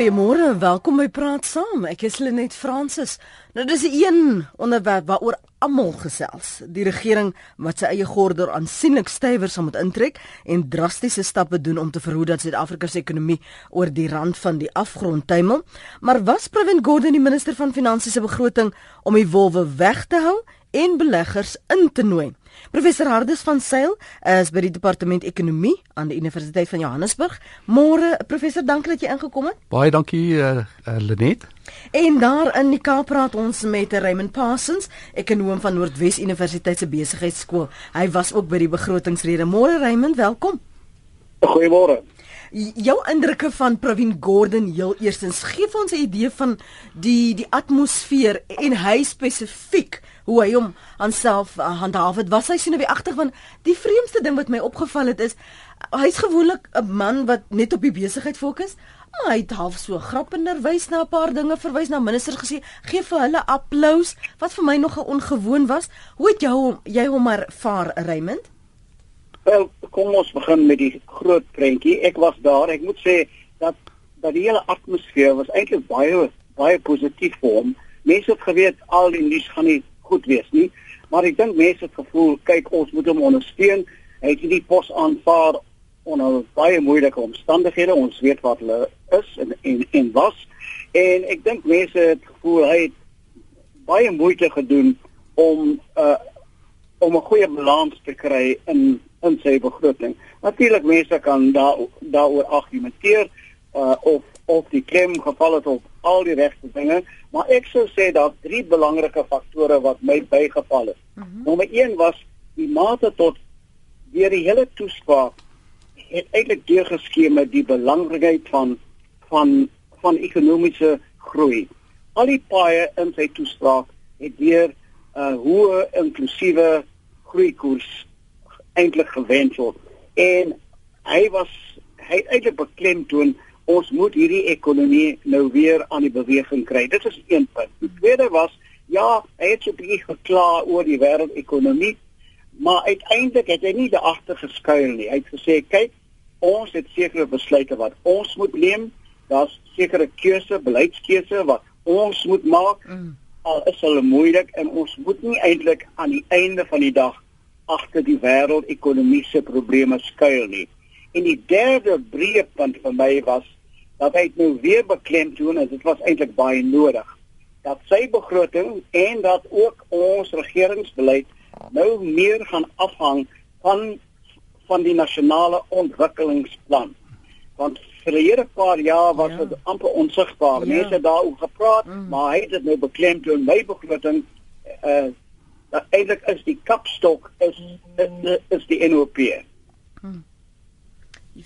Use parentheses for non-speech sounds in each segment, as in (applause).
Goeiemôre welkom by Praat Saam. Ek is Lenet Fransis. Nou dis 'n een onderwerp waaroor almal gesels. Die regering wat sy eie gordel aansienlik stywer sal moet intrek en drastiese stappe doen om te verhoed dat Suid-Afrika se ekonomie oor die rand van die afgrond tuimel. Maar was Pravin Gordhan die minister van Finansies se begroting om die wolwe weg te hou en beleggers in te nooi? Professor Hardes van Sail is by die departement ekonomie aan die Universiteit van Johannesburg. Môre professor, dankie dat jy ingekom het. Baie dankie uh, uh, Lenet. En daar in die Kaap praat ons met Raymond Parsons, ekonom van Noordwes Universiteit se besigheidskool. Hy was ook by die begrotingsrede. Môre Raymond, welkom. Goeiemôre. Jou indrukke van Pravin Gordhan heel eerstens gee vir ons 'n idee van die die atmosfeer en hy spesifiek hoe hy hom aanself uh, handhaaf het. Was hy sien op die agtergrond die vreemdste ding wat my opgeval het is hy's gewoonlik 'n man wat net op die besigheid fokus. Maar hy het half so grappender wys na 'n paar dinge verwys na ministers gesê gee vir hulle applous wat vir my nog ongewoon was. Hoe het jou jy hom maar vaar Raymond? Wel, kom ons begin met die groot prentjie. Ek was daar. Ek moet sê dat dat die hele atmosfeer was eintlik baie baie positief vir hom. Mense het geweet al die nuus gaan nie goed wees nie, maar ek dink mense het gevoel, kyk, ons moet hom ondersteun. Hy het die pos aanvaar onder baie moeilike omstandighede. Ons weet wat hulle is en en, en was. En ek dink mense het gevoel hy het baie moeite gedoen om uh om 'n goeie balans te kry in in sy begroting. Natuurlik mense kan daar daaroor argumenteer uh of of die klem geval het op al die regte dinge, maar ek sou sê daar drie belangrike faktore wat my bygeval het. Mm -hmm. Nommer 1 was die mate tot deur die hele toespraak het eintlik deurgeskema met die belangrikheid van van van ekonomiese groei. Al die paaie in sy toespraak het deur 'n uh, hoë inklusiewe groeikoers eintlik gewend word. En hy was hy eintlik beklemtoon ons moet hierdie ekonomie nou weer aan die beweging kry. Dit is een punt. Die tweede was ja, hy het so 'n bietjie gekla oor die wêreldekonomie, maar uiteindelik het hy nie daaragter geskuil nie. Hy het gesê, "Kyk, ons het sekere besluite wat ons moet neem. Daar's sekere keuse, beleidskeuse wat ons moet maak." Mm. Al is hulle moeilik en ons moet nie eintlik aan die einde van die dag agter die wêreldekonomiese probleme skuil nie. En die derde breë punt vir my was dat hy nou weer beklemtoon en dit was eintlik baie nodig dat sy begroting en dat ook ons regeringsbeleid nou meer gaan afhang van van die nasionale ontwikkelingsplan. Want vir die hele paar jaar was dit ja. amper onsigbaar. Ja. Mense daaroor gepraat, mm. maar hy het dit nou beklemtoon my begroting uh dat eintlik is die kapstok is is, is die NOP. Hmm.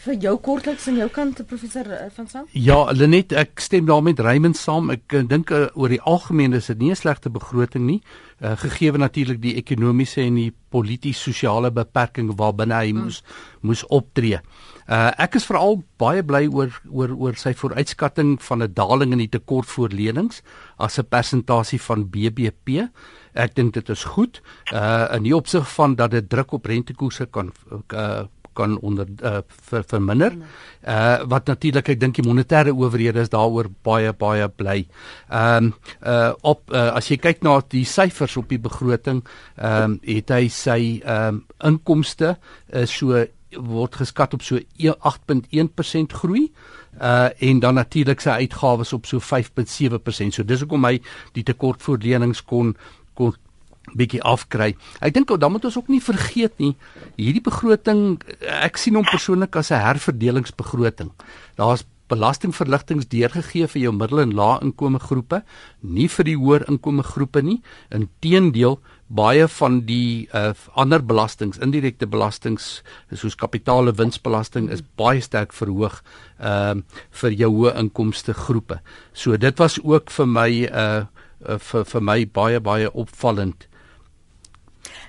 Vir jou kortliks aan jou kant professor eh, van Sail? Ja, Lenet, ek stem daarmee met Raymond saam. Ek uh, dink uh, oor die algemeen is dit nie 'n slegte begroting nie, uh, gegee natuurlik die ekonomiese en die polities-sosiale beperking waarbinne hy hmm. moes moes optree. Uh, ek is veral baie bly oor oor oor sy vooruitskatting van 'n daling in die tekort voor lenings as 'n persentasie van BBP. Ek dink dit is goed. Uh in die opsig van dat dit druk op rentekoerse kan uh kan onder uh ver, verminder. Uh wat natuurlik ek dink die monetêre owerhede is daaroor baie baie bly. Ehm um, uh op uh, as jy kyk na die syfers op die begroting, ehm um, het hy sy ehm um, inkomste is uh, so word geskat op so 8.1% groei uh en dan natuurlik sy uitgawes op so 5.7%. So dis hoekom hy die tekortvoorlenings kon bietjie afkry. Ek dink dan moet ons ook nie vergeet nie, hierdie begroting ek sien hom persoonlik as 'n herverdelingsbegroting. Daar's belastingverligtings deurgegee vir jou middel en lae inkome groepe, nie vir die hoër inkome groepe nie. Inteendeel, baie van die uh, ander belastings, indirekte belastings, soos kapitaal en winsbelasting is baie sterk verhoog ehm uh, vir jou hoë inkomste groepe. So dit was ook vir my uh uh, vir vir my baie baie opvallend.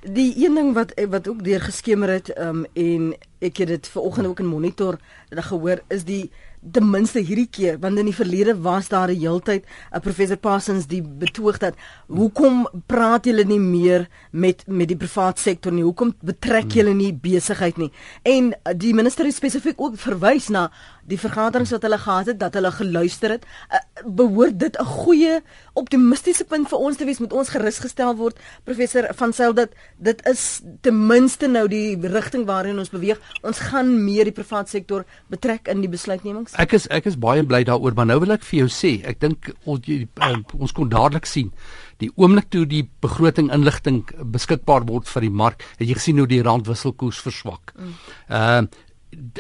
Die een ding wat wat ook deur geskemer het um, en ek het dit vanoggend ook in monitor gehoor is die ten minste hierdie keer want in die verlede was daar 'n heeltyd 'n uh, professor Parsons die betoog dat hoekom praat julle nie meer met met die private sektor nie? Hoekom betrek julle nie besigheid nie? En uh, die minister het spesifiek ook verwys na die vergaderings wat hulle gehad het dat hulle geluister het. Uh, behoort dit 'n goeie optimistiese punt vir ons te wees met ons gerus gestel word professor van Sail dat dit is ten minste nou die rigting waarin ons beweeg. Ons gaan meer die private sektor betrek in die besluitnemings. Ek is ek is baie bly daaroor, maar nou wil ek vir jou sê, ek dink ons, uh, ons kon dadelik sien die oomblik toe die begroting inligting beskikbaar word vir die mark, het jy gesien hoe die rand wisselkoers verswak. Mm. Uh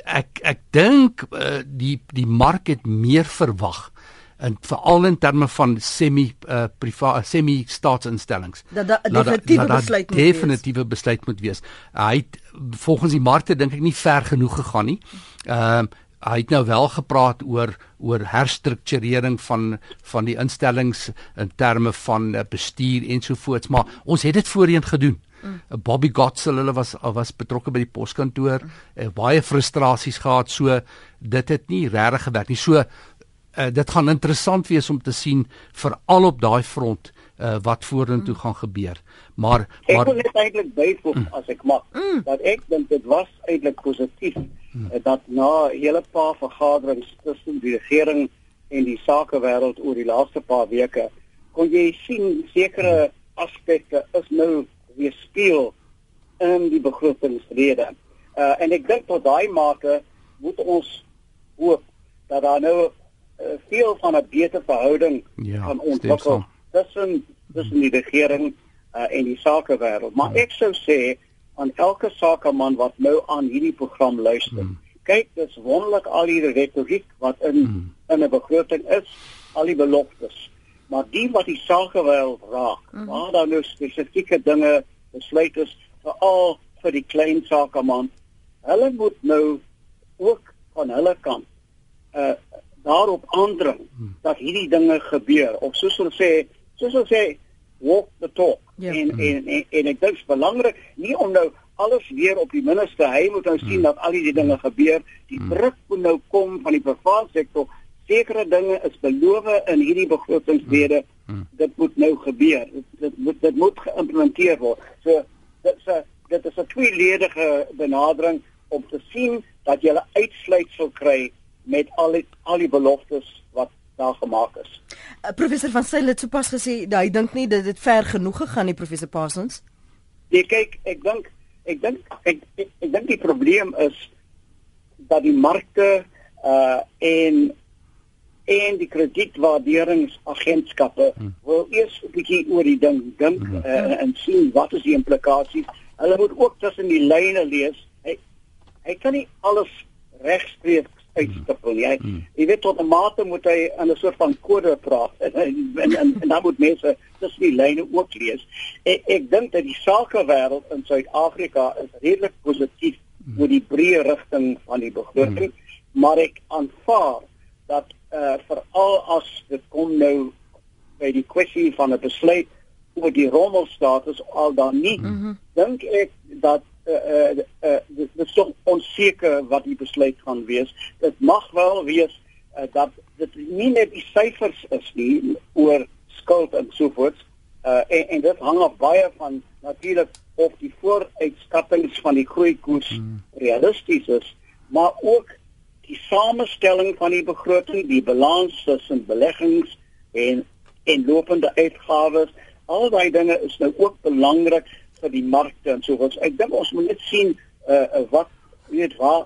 ek ek dink uh, die die mark het meer verwag en veral in terme van semi uh, privaat semi staatsinstellings dat da, definitiewe da, besluit moet definitiewe wees. besluit moet wees. Hy het volgens die markte dink ek nie ver genoeg gegaan nie. Ehm uh, hy het nou wel gepraat oor oor herstrukturering van van die instellings in terme van uh, bestuur ensovoorts maar ons het dit voorheen gedoen mm. Bobby Gottsel hulle was was betrokke by die poskantoor mm. uh, baie frustrasies gehad so dit het nie regtig gewerk nie so uh, dit gaan interessant wees om te sien veral op daai front uh, wat vorentoe mm. gaan gebeur maar maar ek wil net eintlik byvoeg mm. as ek mag mm. dat ek dink dit was eintlik positief hmm. dat na 'n hele paar vergaderings tussen die regering en die sakewêreld oor die laaste paar weke kon jy sien sekere hmm. aspekte is nou weer speel in die begrotingsrede. Uh en ek dink tot daai mate moet ons hoop dat daar nou uh, veel van 'n beter verhouding ja, kan ontwikkel tussen tussen die regering uh, en die sakewêreld. Maar ja. ek sou sê aan elke sakeman wat nou aan hierdie program luister. Mm. Kyk, dis wonderlik al die retoriek wat in mm. in 'n begroting is, al die beloftes. Maar die wat die sakewêreld raak, mm. waar daar nou spesifieke dinge besluit is vir al vir die klein sakeman, hulle moet nou ook van hulle kant uh daarop aandring mm. dat hierdie dinge gebeur of soos ons sê, soos ons sê walk the talk. Ja. En, mm. en en en ek dink dit is belangrik nie om nou alles weer op die minister. Hy moet nou sien mm. dat al die dinge gebeur. Die mm. druk moet nou kom van die private sektor. Sekere dinge is beloof in hierdie begrotingsrede. Mm. mm. Dit moet nou gebeur. Dit, dit moet dit moet geïmplementeer word. So dit is 'n dit is 'n tweeledige benadering om te sien dat jy 'n uitsluitsel kry met al die al die beloftes wat daar gemaak is. Uh, professor van Sail het sopas gesê dat hy dink nie dat dit ver genoeg gegaan nie professor Parsons. Nee, kyk, ek dink ek dink ek, ek, ek dink die probleem is dat die markte uh en en die kredietwaarderingsagentskappe hmm. wil eers 'n bietjie oor die ding dink hmm. uh, en sien wat is die implikasies. Hulle moet ook tussen die lyne lees. Hy hy kan nie alles regstreeks uitstipel nie. Hy, mm. Jy weet tot 'n mate moet hy in 'n soort van kode praat (laughs) en en, en, en, en dan moet mense tussen die lyne ook lees. Ek, ek dink dat die sakewêreld in Suid-Afrika is redelik positief mm. oor die breë rigting van die begroting, mm. maar ek aanvaar dat uh, veral as dit kom nou by die kwessie van 'n besluit oor die rommelstatus al dan nie, mm -hmm. dink ek dat uh uh dit is so onseker wat die besluit gaan wees. Dit mag wel wees uh, dat dit nie net die syfers is nie oor skuld en so voort. Uh en, en dit hang af baie van natuurlik of die vooruitskattinge van die groeikoers hmm. realisties is, maar ook die samestelling van die begroting, die balans tussen beleggings en en lopende uitgawes, al daai dinge is nou ook belangrik vir die markte en so wat. Ek dink ons moet net sien uh wat weet waar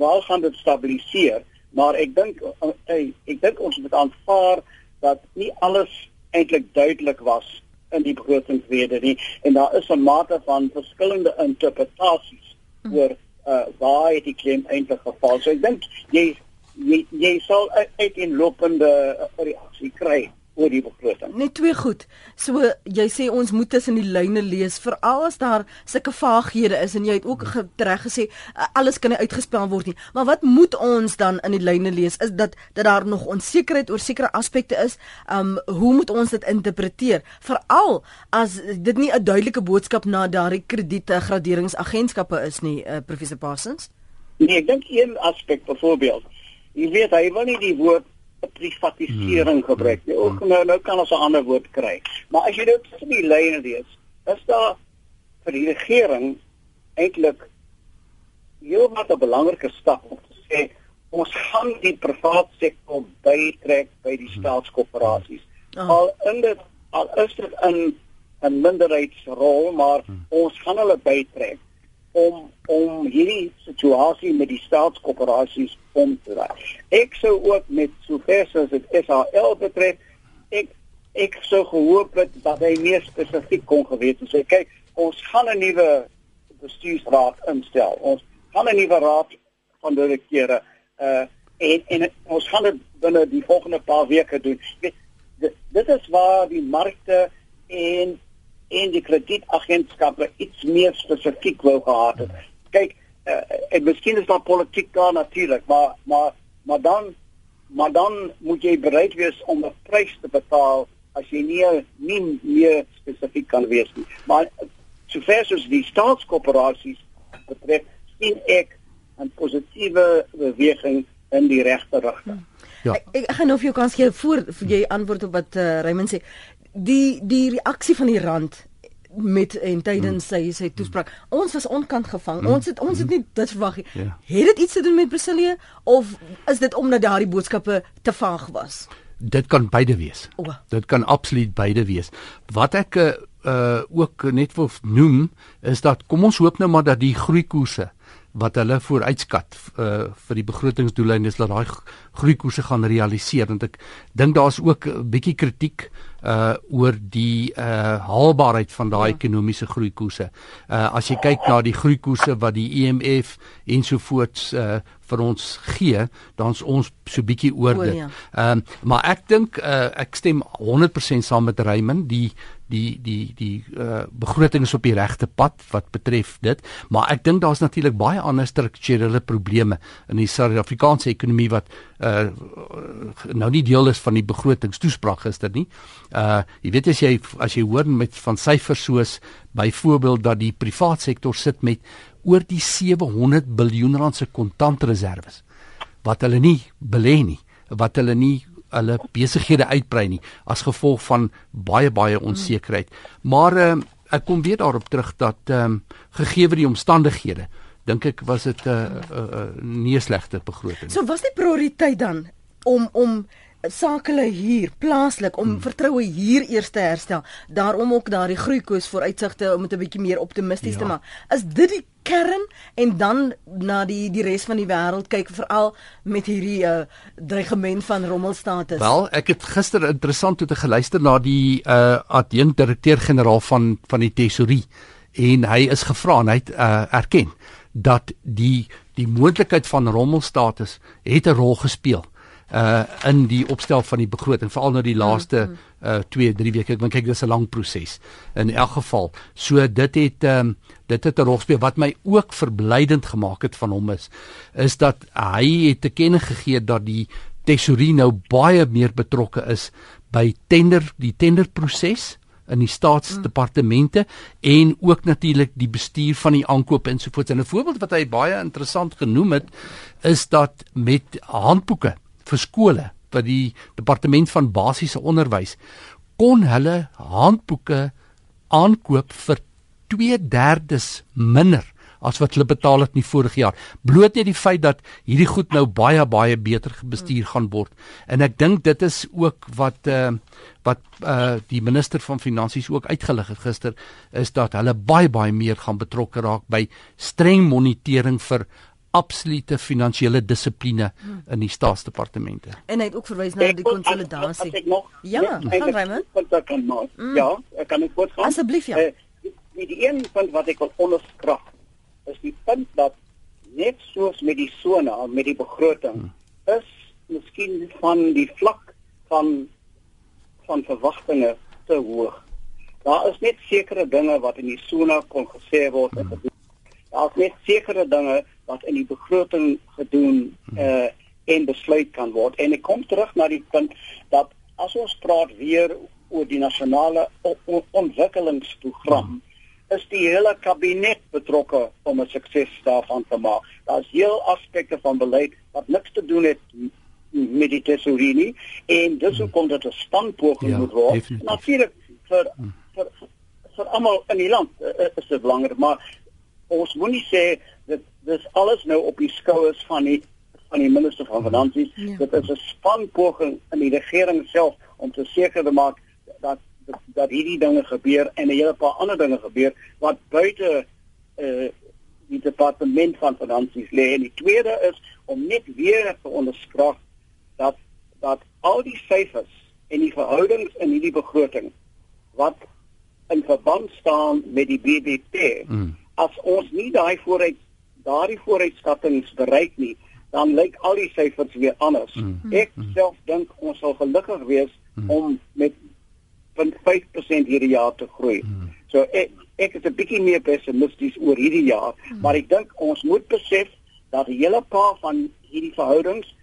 waar gaan dit stabiliseer, maar ek dink uh, ek dink ons moet aanvaar dat nie alles eintlik duidelik was in die begrotingsrede nie en daar is 'n mate van verskillende interpretasies hm. oor uh waar het die klem eintlik geval. So ek dink jy jy jy sal uit in lopende reaksie kry oor die begroting. Net twee goed. So jy sê ons moet tussen die lyne lees veral as daar sulke vaaghede is en jy het ook reg gesê alles kan nie uitgespel word nie. Maar wat moet ons dan in die lyne lees is dat dat daar nog onsekerheid oor sekere aspekte is. Um hoe moet ons dit interpreteer? Veral as dit nie 'n duidelike boodskap na daardie krediete graderingsagentskappe is nie, uh, professor Parsons. Nee, ek dink een aspek byvoorbeeld. Jy weet hy wil nie die woord privatisering hmm. gebruik nie. Ook hmm. nou nou kan ons 'n ander woord kry. Maar as jy dit tussen die lyne lees, is daar vir die regering eintlik heel wat 'n belangrike stap om te sê ons gaan die private sektor bytrek by die staatskoöperasies. Oh. Al in dit al is dit in 'n minderheidsrol, maar hmm. ons gaan hulle bytrek om om hierdie situasie met die staatskoöperasies om te draai. Ek sou ook met sover as dit SAL betref, ek ek sou gehoop het dat hy meer spesifiek kon gewees het. So kyk, ons gaan 'n nuwe bestuursraad instel. Ons gaan 'n nuwe raad van direkteure uh en en ons gaan dit binne die volgende paar weke doen. Weet, dit, dit is waar die markte en en die kredietagentskappe iets meer spesifiek wou gehad het. Kyk, uh, en miskien is daar politiek daar natuurlik, maar maar maar dan maar dan moet jy bereid wees om 'n prys te betaal as jy nie nie meer spesifiek kan wees nie. Maar sover soos die staatskoöperasies betref, sien ek 'n positiewe beweging in die regte rigting. Ja. Ek, ek gaan nou vir jou kans gee voor jy antwoord op wat uh, Raymond sê die die reaksie van die rand met en tydens sy sy toespraak. Ons was onkant gevang. Mm. Ons het ons het nie dit verwag nie. Yeah. Ja. Het dit iets te doen met Brasilië of is dit omdat daardie boodskappe te vaag was? Dit kan beide wees. Oh. Dit kan absoluut beide wees. Wat ek uh ook net wil noem is dat kom ons hoop nou maar dat die groeikoerse wat hulle vooruitskat uh vir die begrotingsdoeleindes is dat daai groeikoerse gaan realiseer want ek dink daar's ook 'n bietjie kritiek uh oor die uh haalbaarheid van daai ja. ekonomiese groeikoerse. Uh as jy kyk na die groeikoerse wat die IMF e ensovoorts uh vir ons gee, dan's ons so bietjie oor dit. Ja. Ehm ja. um, maar ek dink uh ek stem 100% saam met Raymond, die die die die uh begroting is op die regte pad wat betref dit, maar ek dink daar's natuurlik baie ander strukturele probleme in die Suid-Afrikaanse ekonomie wat uh nou nie deel is van die begrotingstoespraak gister nie. Uh jy weet as jy as jy hoor met van syfers soos byvoorbeeld dat die private sektor sit met oor die 700 miljard rand se kontantreserwes wat hulle nie belê nie, wat hulle nie hulle besighede uitbrei nie as gevolg van baie baie onsekerheid. Maar uh, ek kom weer daarop terug dat ehm um, gegee die omstandighede dink ek was dit 'n uh, uh, uh, nie slegte begroting. So was die prioriteit dan om om sakele hier plaaslik om hmm. vertroue hier eers te herstel, daarom ook daardie groeikoers vooruitsigte om dit 'n bietjie meer optimisties ja. te maak. Is dit die kern en dan na die die res van die wêreld kyk veral met hierdie uh, dreigement van rommelstatus. Wel, ek het gister interessant toe te geluister na die uh adjunkt direkteur-generaal van van die tesorie en hy is gevra en hy het uh, erken dat die die moontlikheid van rommelstatus het 'n rol gespeel uh in die opstel van die begroting veral nou die laaste uh 2 3 weke ek dink kyk dis 'n lang proses. In elk geval so dit het um dit het 'n rol gespeel. Wat my ook verblydend gemaak het van hom is is dat hy het te kenne gegee dat die tesorie nou baie meer betrokke is by tender die tenderproses in die staatsdepartemente en ook natuurlik die bestuur van die aankope ensovoorts. En 'n voorbeeld wat hy baie interessant genoem het is dat met handboeke vir skole wat die departement van basiese onderwys kon hulle handboeke aankoop vir 2/3 minder as wat hulle betaal het in die vorige jaar. Bloot net die feit dat hierdie goed nou baie baie beter bestuur gaan word. En ek dink dit is ook wat uh wat uh die minister van finansies ook uitgelig het gister is dat hulle baie baie meer gaan betrokke raak by streng monitering vir absolute finansiële dissipline in die staatsdepartemente. En hy het ook verwys na die konsolidasie. Ja, gaan Raymond. Mm. Ja, ek kan ek kort gaan. Asseblief ja. Uh, die, die een punt wat ek wil onderskraag is die punt dat net soos met die sona met die begroting hmm. is miskien van die vlak van van verwagtinge te hoog. Daar is net sekere dinge wat in die sona kon gesê word en hmm. daar is net sekere dinge wat in die begroting gedoen uh en besluit kan word. En ek kom terug na die punt dat as ons praat weer oor die nasionale ontwikkelingsprogram hmm is die hele kabinet betrokke om 'n sukses daarvan te maak. Daar's heel aspekte van beleid wat niks te doen het met die tesourie en dis hoe kom dit 'n standpoging ja, moet word. Natuurlik vir vir vir almal in die land uh, is dit belangrik, maar ons moenie sê dat dis alles nou op die skouers van die van die minister van finansies. Ja. Dit is 'n spanpoging in die regering self om te seker te maak dat dat, dat hierdie dinge gebeur en 'n hele paar ander dinge gebeur wat buite uh die departement van finansies lê. En die tweede is om net weer te onderskryf dat dat al die syfers en die verhoudings in hierdie begroting wat in verband staan met die BBP. Mm. As ons nie daai vooruit daardie vooruitskattinge bereik nie, dan lyk al die syfers weer anders. Mm. Ek mm. self dink ons sal gelukkig wees mm. om met 0.5% hierdie jaar te groei. Mm. So ek ek is 'n bietjie meer pessimisties oor hierdie jaar, mm. maar ek dink ons moet besef dat 'n hele paar van hierdie verhoudings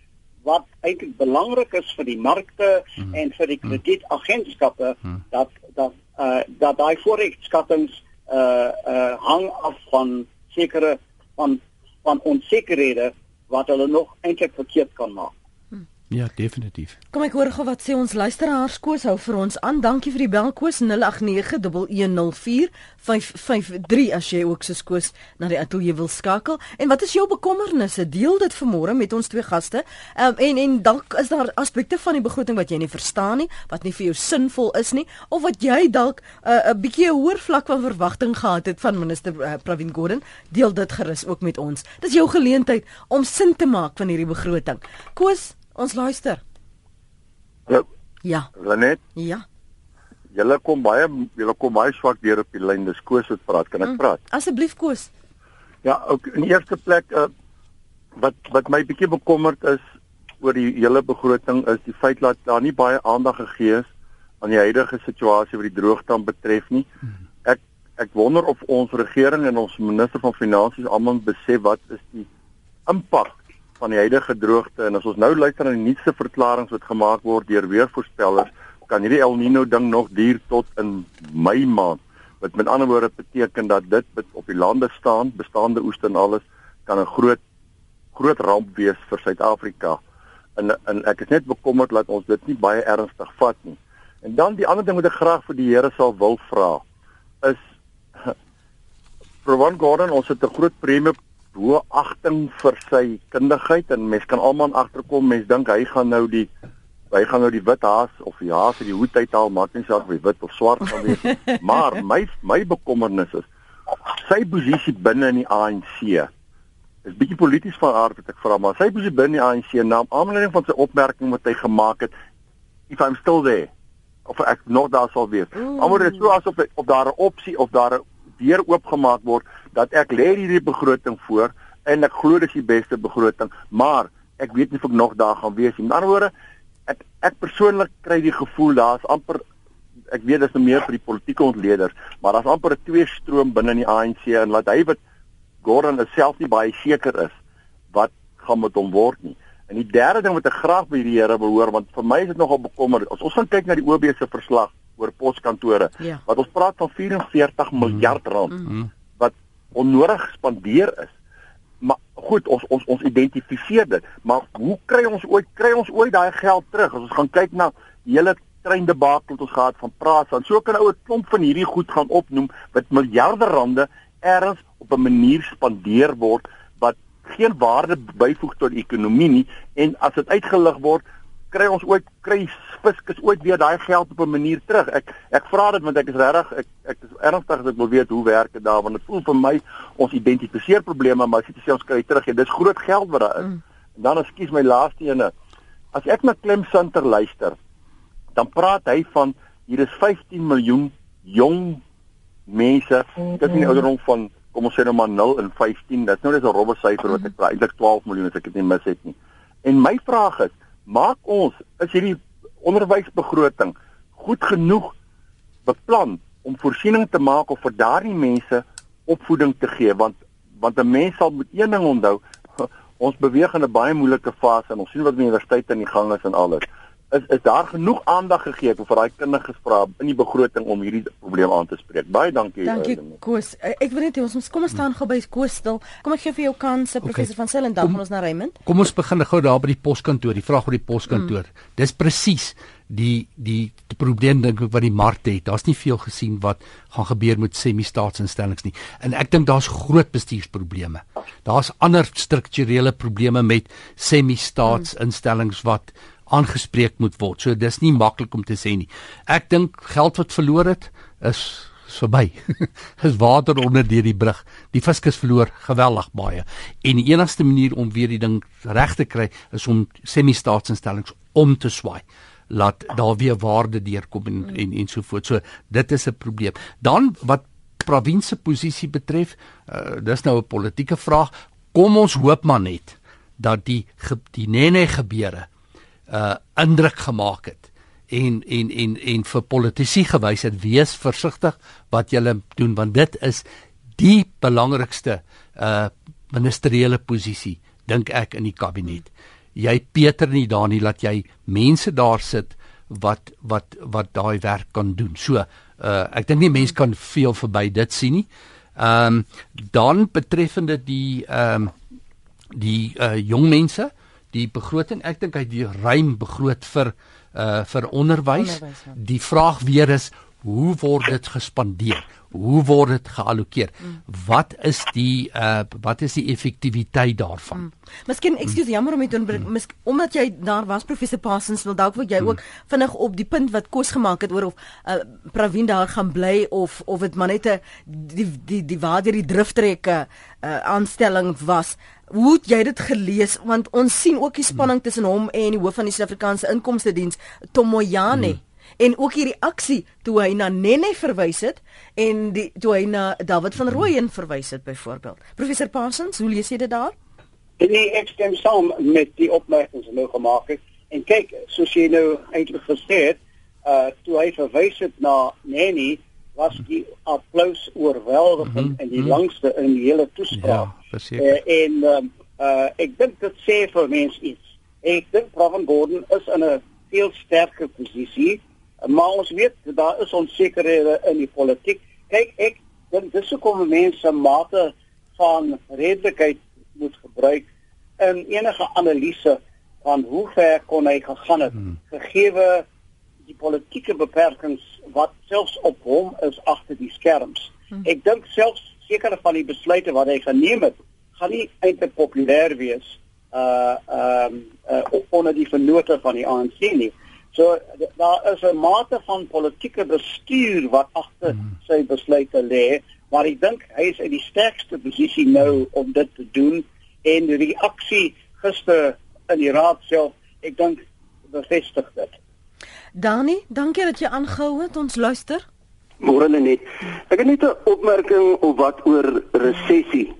wat eintlik belangrik is vir die markte mm. en vir die mm. kredietagentskappe mm. dat dat uh dat daai vooruitskattinge uh uh hang af van sekere van van wat hulle nog eintlik verkeerd kan maak. Ja, definitief. Kom ek hoor gou wat sê ons luisteraars Koos hou vir ons aan. Dankie vir die bel Koos 0891104553 as jy ook soos Koos na die ateljee wil skakel. En wat is jou bekommernisse? Deel dit vanmôre met ons twee gaste. Um, en en dalk is daar aspekte van die begroting wat jy nie verstaan nie, wat nie vir jou sinvol is nie of wat jy dalk uh, 'n uh, bietjie 'n hoër vlak van verwagting gehad het van minister uh, Pravin Gordhan. Deel dit gerus ook met ons. Dis jou geleentheid om sin te maak van hierdie begroting. Koos Ons luister. Ja. Ja. Lenet? Ja. Julle kom baie julle kom baie swak deur op die lyn. Dis Koos wat praat. Kan ek mm. praat? Asseblief Koos. Ja, ook in die eerste plek uh, wat wat my bietjie bekommerd is oor die hele begroting is die feit dat daar nie baie aandag gegee is aan die huidige situasie wat die droogte betref nie. Mm. Ek ek wonder of ons regering en ons minister van finansies almal besef wat is die impak van die huidige droogte en as ons nou luister na die nuutste verklaringe wat gemaak word deur weervoorspellers, kan hierdie El Niño ding nog duur tot in Mei maand. Wat met ander woorde beteken dat dit op die lande staan, bestaande oeste en alles kan 'n groot groot ramp wees vir Suid-Afrika. En en ek is net bekommerd dat ons dit nie baie ernstig vat nie. En dan die ander ding wat ek graag vir die Here sal wil vra is (laughs) Provan Gordon, ons het 'n groot premie hoë agting vir sy kundigheid en mens kan almal agterkom mens dink hy gaan nou die hy gaan nou die wit haas of die haas uit die hoed uithaal maak nie saak of hy wit of swart gaan wees (laughs) maar my my bekommernis is sy posisie binne in die ANC is bietjie polities van aard wat ek vra maar sy posisie binne die ANC na aanleiding van sy opmerking wat hy gemaak het if i'm still there of ek nog daar sal wees. Alhoewel dit so asof op daar 'n opsie of daar 'n deur oopgemaak word dat ek lê hierdie begroting voor en ek glo dis die beste begroting, maar ek weet nie of ek nog daar gaan wees nie. Met ander woorde, ek ek persoonlik kry die gevoel daar's amper ek weet dis nou meer vir die politieke ontleeders, maar daar's amper 'n twee stroom binne in die ANC en laat hy wat Gordon self nie baie seker is wat gaan met hom word nie. En die derde ding wat ek graag by die Here wil hoor want vir my is dit nogal bekommerend. As ons gaan kyk na die OB se verslag oor poskantore, ja. wat ons praat van 44 miljard rand. Mm -hmm onnodig gespandeer is. Maar goed, ons ons ons identifiseer dit, maar hoe kry ons ooit kry ons ooit daai geld terug as ons gaan kyk na die hele treindebakel wat ons gehad van praat van. So kan ou 'n klomp van hierdie goed gaan opnoem wat miljarde rande erns op 'n manier spandeer word wat geen waarde byvoeg tot die ekonomie nie en as dit uitgelig word kry ons ooit kry fiskus ooit weer daai geld op 'n manier terug. Ek ek vra dit want ek is regtig ek ek is ernstig as ek wil weet hoe werk dit daar want dit voel vir my ons identifiseer probleme maar as jy sê ons kry terug en dis groot geld wat daar is. Mm. En dan ekskuus my laaste ene. As ek na Clem Sunter luister, dan praat hy van hier is 15 miljoen jong mense tussen die ouderdom van kom ons sê nou maar 0 en 15. Dit nou net 'n robbe syfer wat ek praat, eintlik 12 miljoen as ek dit nie mis het nie. En my vraag is maak ons is hierdie onderwysbegroting goed genoeg beplan om voorsiening te maak of vir daardie mense opvoeding te gee want want 'n mens sal moet een ding onthou (laughs) ons beweeg in 'n baie moeilike fase en ons sien wat die universiteit aan die gang is en alles is is daar genoeg aandag gegee vir daai kinders gevra in die begroting om hierdie probleem aan te spreek. Baie dankie. Dankie uh, Koos. Eh, ek wil net hê ons kom ons staan gou by Koos stil. Kom ek gee vir jou kans, okay. professor van Sel en dan gaan ons na Raymond. Kom ons begin gou daar by die poskantoor. Die vraag oor die poskantoor. Mm. Dis presies die die die probleem dink ek wat die mark het. Daar's nie veel gesien wat gaan gebeur met semi-staatsinstellings nie. En ek dink daar's groot bestuursprobleme Daar's ander strukturele probleme met semi-staatsinstellings wat aangespreek moet word. So dis nie maklik om te sê nie. Ek dink geld wat verloor het is verby. (laughs) is water onder deur die brug. Die fiskus verloor geweldig baie. En die enigste manier om weer die ding reg te kry is om semi-staatsinstellings om te swaai laat daar weer waarde deurkom en mm. en en so voort. So dit is 'n probleem. Dan wat provinsie posisie betref, uh, dis nou 'n politieke vraag. Kom ons hoop maar net dat die die nene gebeure uh indruk gemaak het en en en en vir politici gewys het wees versigtig wat julle doen want dit is die belangrikste uh ministeriële posisie dink ek in die kabinet. Jy Peter nie daar nie laat jy mense daar sit wat wat wat daai werk kan doen. So uh ek dink nie mense kan veel verby dit sien nie. Ehm um, dan betreffende die ehm um, die uh jong mense, die begroting, ek dink hy die ruim begroot vir uh vir onderwys. onderwys ja. Die vraag weer is hoe word dit gespandeer? Hoe word dit geallokeer? Mm. Wat is die uh wat is die effektiwiteit daarvan? Mm. Miskien ekskuus mm. jammer om dit mm. omdat jy daar was professor Parsons wil dalk wat jy mm. ook vinnig op die punt wat kos gemaak het oor of uh Pravin daar gaan bly of of dit maar net 'n die die die waar die drifttrekke uh aanstelling was. Hoe het jy dit gelees want ons sien ook die spanning mm. tussen hom en die hoof van die Suid-Afrikaanse Inkomste Diens Tomoyane. Mm en ook hierdie aksie toe hy na Nene verwys het en die toe hy na David van Rooyen verwys het byvoorbeeld. Professor Parsons, hoe lees jy dit daar? Nee, ek stem saam met die opmerkings wat nou gemaak het. En kyk, soos jy nou eintlik gesê het, uh toe hy verwys het na Nene was die applous oorweldigend mm -hmm. en die langste in die hele toespraak. Ja, verseker. Uh, en um, uh ek dink dit sê vir mense iets. Ek dink Pravin Gordhan is in 'n veel sterker posisie maar ons weet daar is onsekerhede in die politiek. Kyk, ek dink dis hoekom mense mate van redelikheid moet gebruik in enige analise van hoe ver kon hy gegaan het hmm. gegee die politieke beperkings wat selfs op hom is agter die skerms. Hmm. Ek dink selfs sekere van die besluite wat hy geneem het, gaan nie eintlik populêr wees uh ehm um, uh, onder die vennote van die ANC nie. So daar is 'n mate van politieke bestuur wat agter hmm. sy besluite lê, maar ek dink hy is in die sterkste posisie nou om dit te doen en die reaksie gister in die raad self, ek dink bevestig dit. Dani, dankie dat jy aangehou het. Ons luister. Môre net. Ek het net 'n opmerking op wat oor resessie.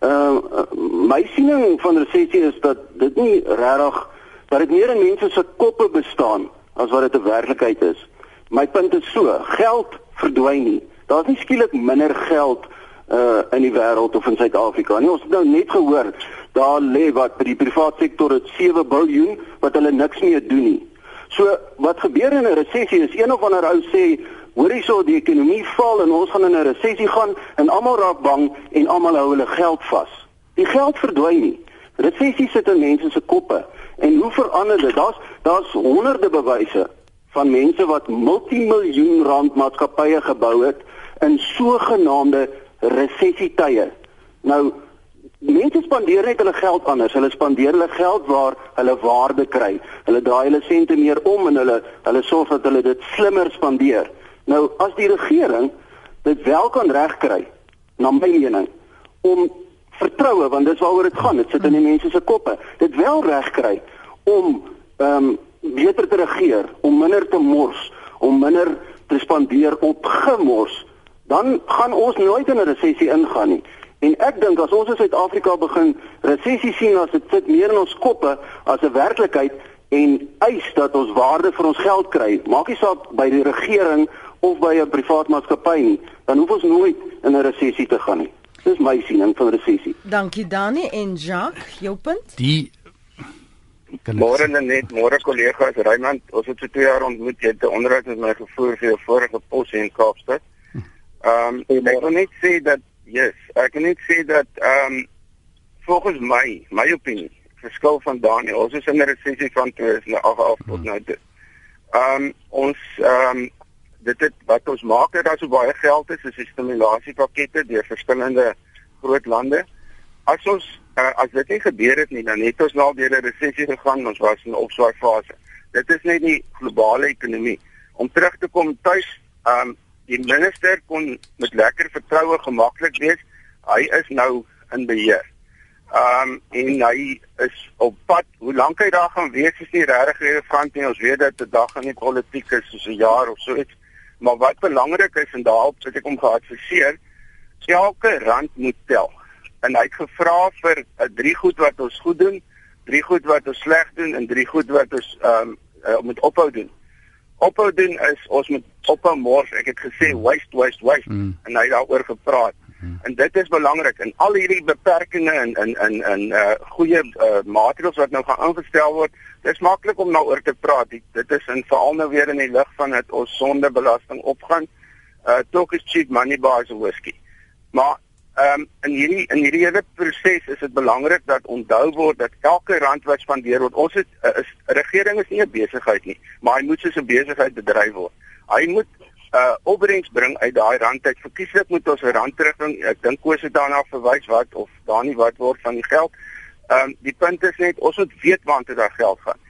Ehm uh, my siening van resessie is dat dit nie regtig dat dit meer in mense se koppe bestaan as wat dit 'n werklikheid is. My punt is so, geld verdwyn nie. Daar's nie skielik minder geld uh in die wêreld of in Suid-Afrika nie. Ons het nou net gehoor daar lê wat by die private sektor het 7 miljard wat hulle niks mee doen nie. So wat gebeur in 'n resessie is een of ander ou sê hoor hierso die ekonomie val en ons gaan in 'n resessie gaan en almal raak bang en almal hou hulle geld vas. Die geld verdwyn nie. Resessie sit in mense se koppe. En hoe verander dit? Daar's daar's honderde bewyse van mense wat multimiljoen rand maatskappye gebou het in sogenaamde resessietye. Nou mense spandeer net hulle geld anders. Hulle spandeer hulle geld waar hulle waarde kry. Hulle draai hulle sente meer om en hulle hulle sorg dat hulle dit slimmer spandeer. Nou as die regering dit wel kan regkry, na my mening, om vertroue want dis waaroor dit gaan dit sit in die mense se koppe dit wel reg kry om ehm um, beter te regeer om minder te mors om minder te spandeer op gemors dan gaan ons nooit in 'n resessie ingaan nie en ek dink as ons in Suid-Afrika begin resessie sien as dit sit meer in ons koppe as 'n werklikheid en eis dat ons waarde vir ons geld kry maak nie saak by die regering of by 'n privaat maatskappy nie dan hoef ons nooit in 'n resessie te gaan nie Dis my siening van resessie. Dankie Dani en Jacques, jou punt? Die Môre net, môre kollegas Raymond, ons het so 2 jaar ontmoet. Jy het 'n onderhoud met my gevoer vir jou vorige pos in Kaapstad. Ehm um, ek wil net sê dat yes, ek kan net sê dat ehm um, volgens my, my opinie, verskil van Dani, ons is in 'n resessie van 2008 af tot nou dit. Ehm um, ons ehm um, dit het wat ons maak dat daar so baie geld is is die stimulasiepakette deur verskillende groot lande. as ons uh, as dit nie gebeur het nie, dan het ons nou deur 'n resessie gegaan, ons was in 'n opswaai fase. Dit is net die globale ekonomie. Om terug te kom tuis, ehm um, die minister kon met lekker vertroue gemaklik wees. Hy is nou in beheer. Ehm um, en hy is op pad. Hoe lank hy daar gaan wees is nie regtig relevant nie. Ons weet dat 'n dag in die politiek is soos 'n jaar of so iets. Maar wat belangrik is en daarop sit ek om geadviseer, elke rand moet tel. En hy het gevra vir uh, drie goed wat ons goed doen, drie goed wat ons sleg doen en drie goed wat ons ehm um, uh, moet ophou doen. Ophou doen is ons moet ophou mors. Ek het gesê waste waste waste mm. en hy het daaroor gepraat. Mm. En dit is belangrik en al hierdie beperkings en in in in uh goeie uh, maatreëls wat nou gaan ingestel word, dis maklik om daaroor te praat. Dit, dit is in veral nou weer in die lig van dat ons sondebelasting opgaan. Uh talk is cheap money buys whiskey. Maar ehm um, in hierdie in hierdie hele proses is dit belangrik dat onthou word dat elke rand wat spandeer word, ons het, uh, is regering is nie 'n besigheid nie, maar hy moet soos 'n besigheid bedryf word. Hy moet uh opbrengs bring uit daai rand uit. Verkieslik moet ons 'n rand terugbring. Ek dink koes dit daarna verwys wat of daar nie wat word van die geld. Ehm um, die punt is net ons moet weet waantoe daai geld gaan.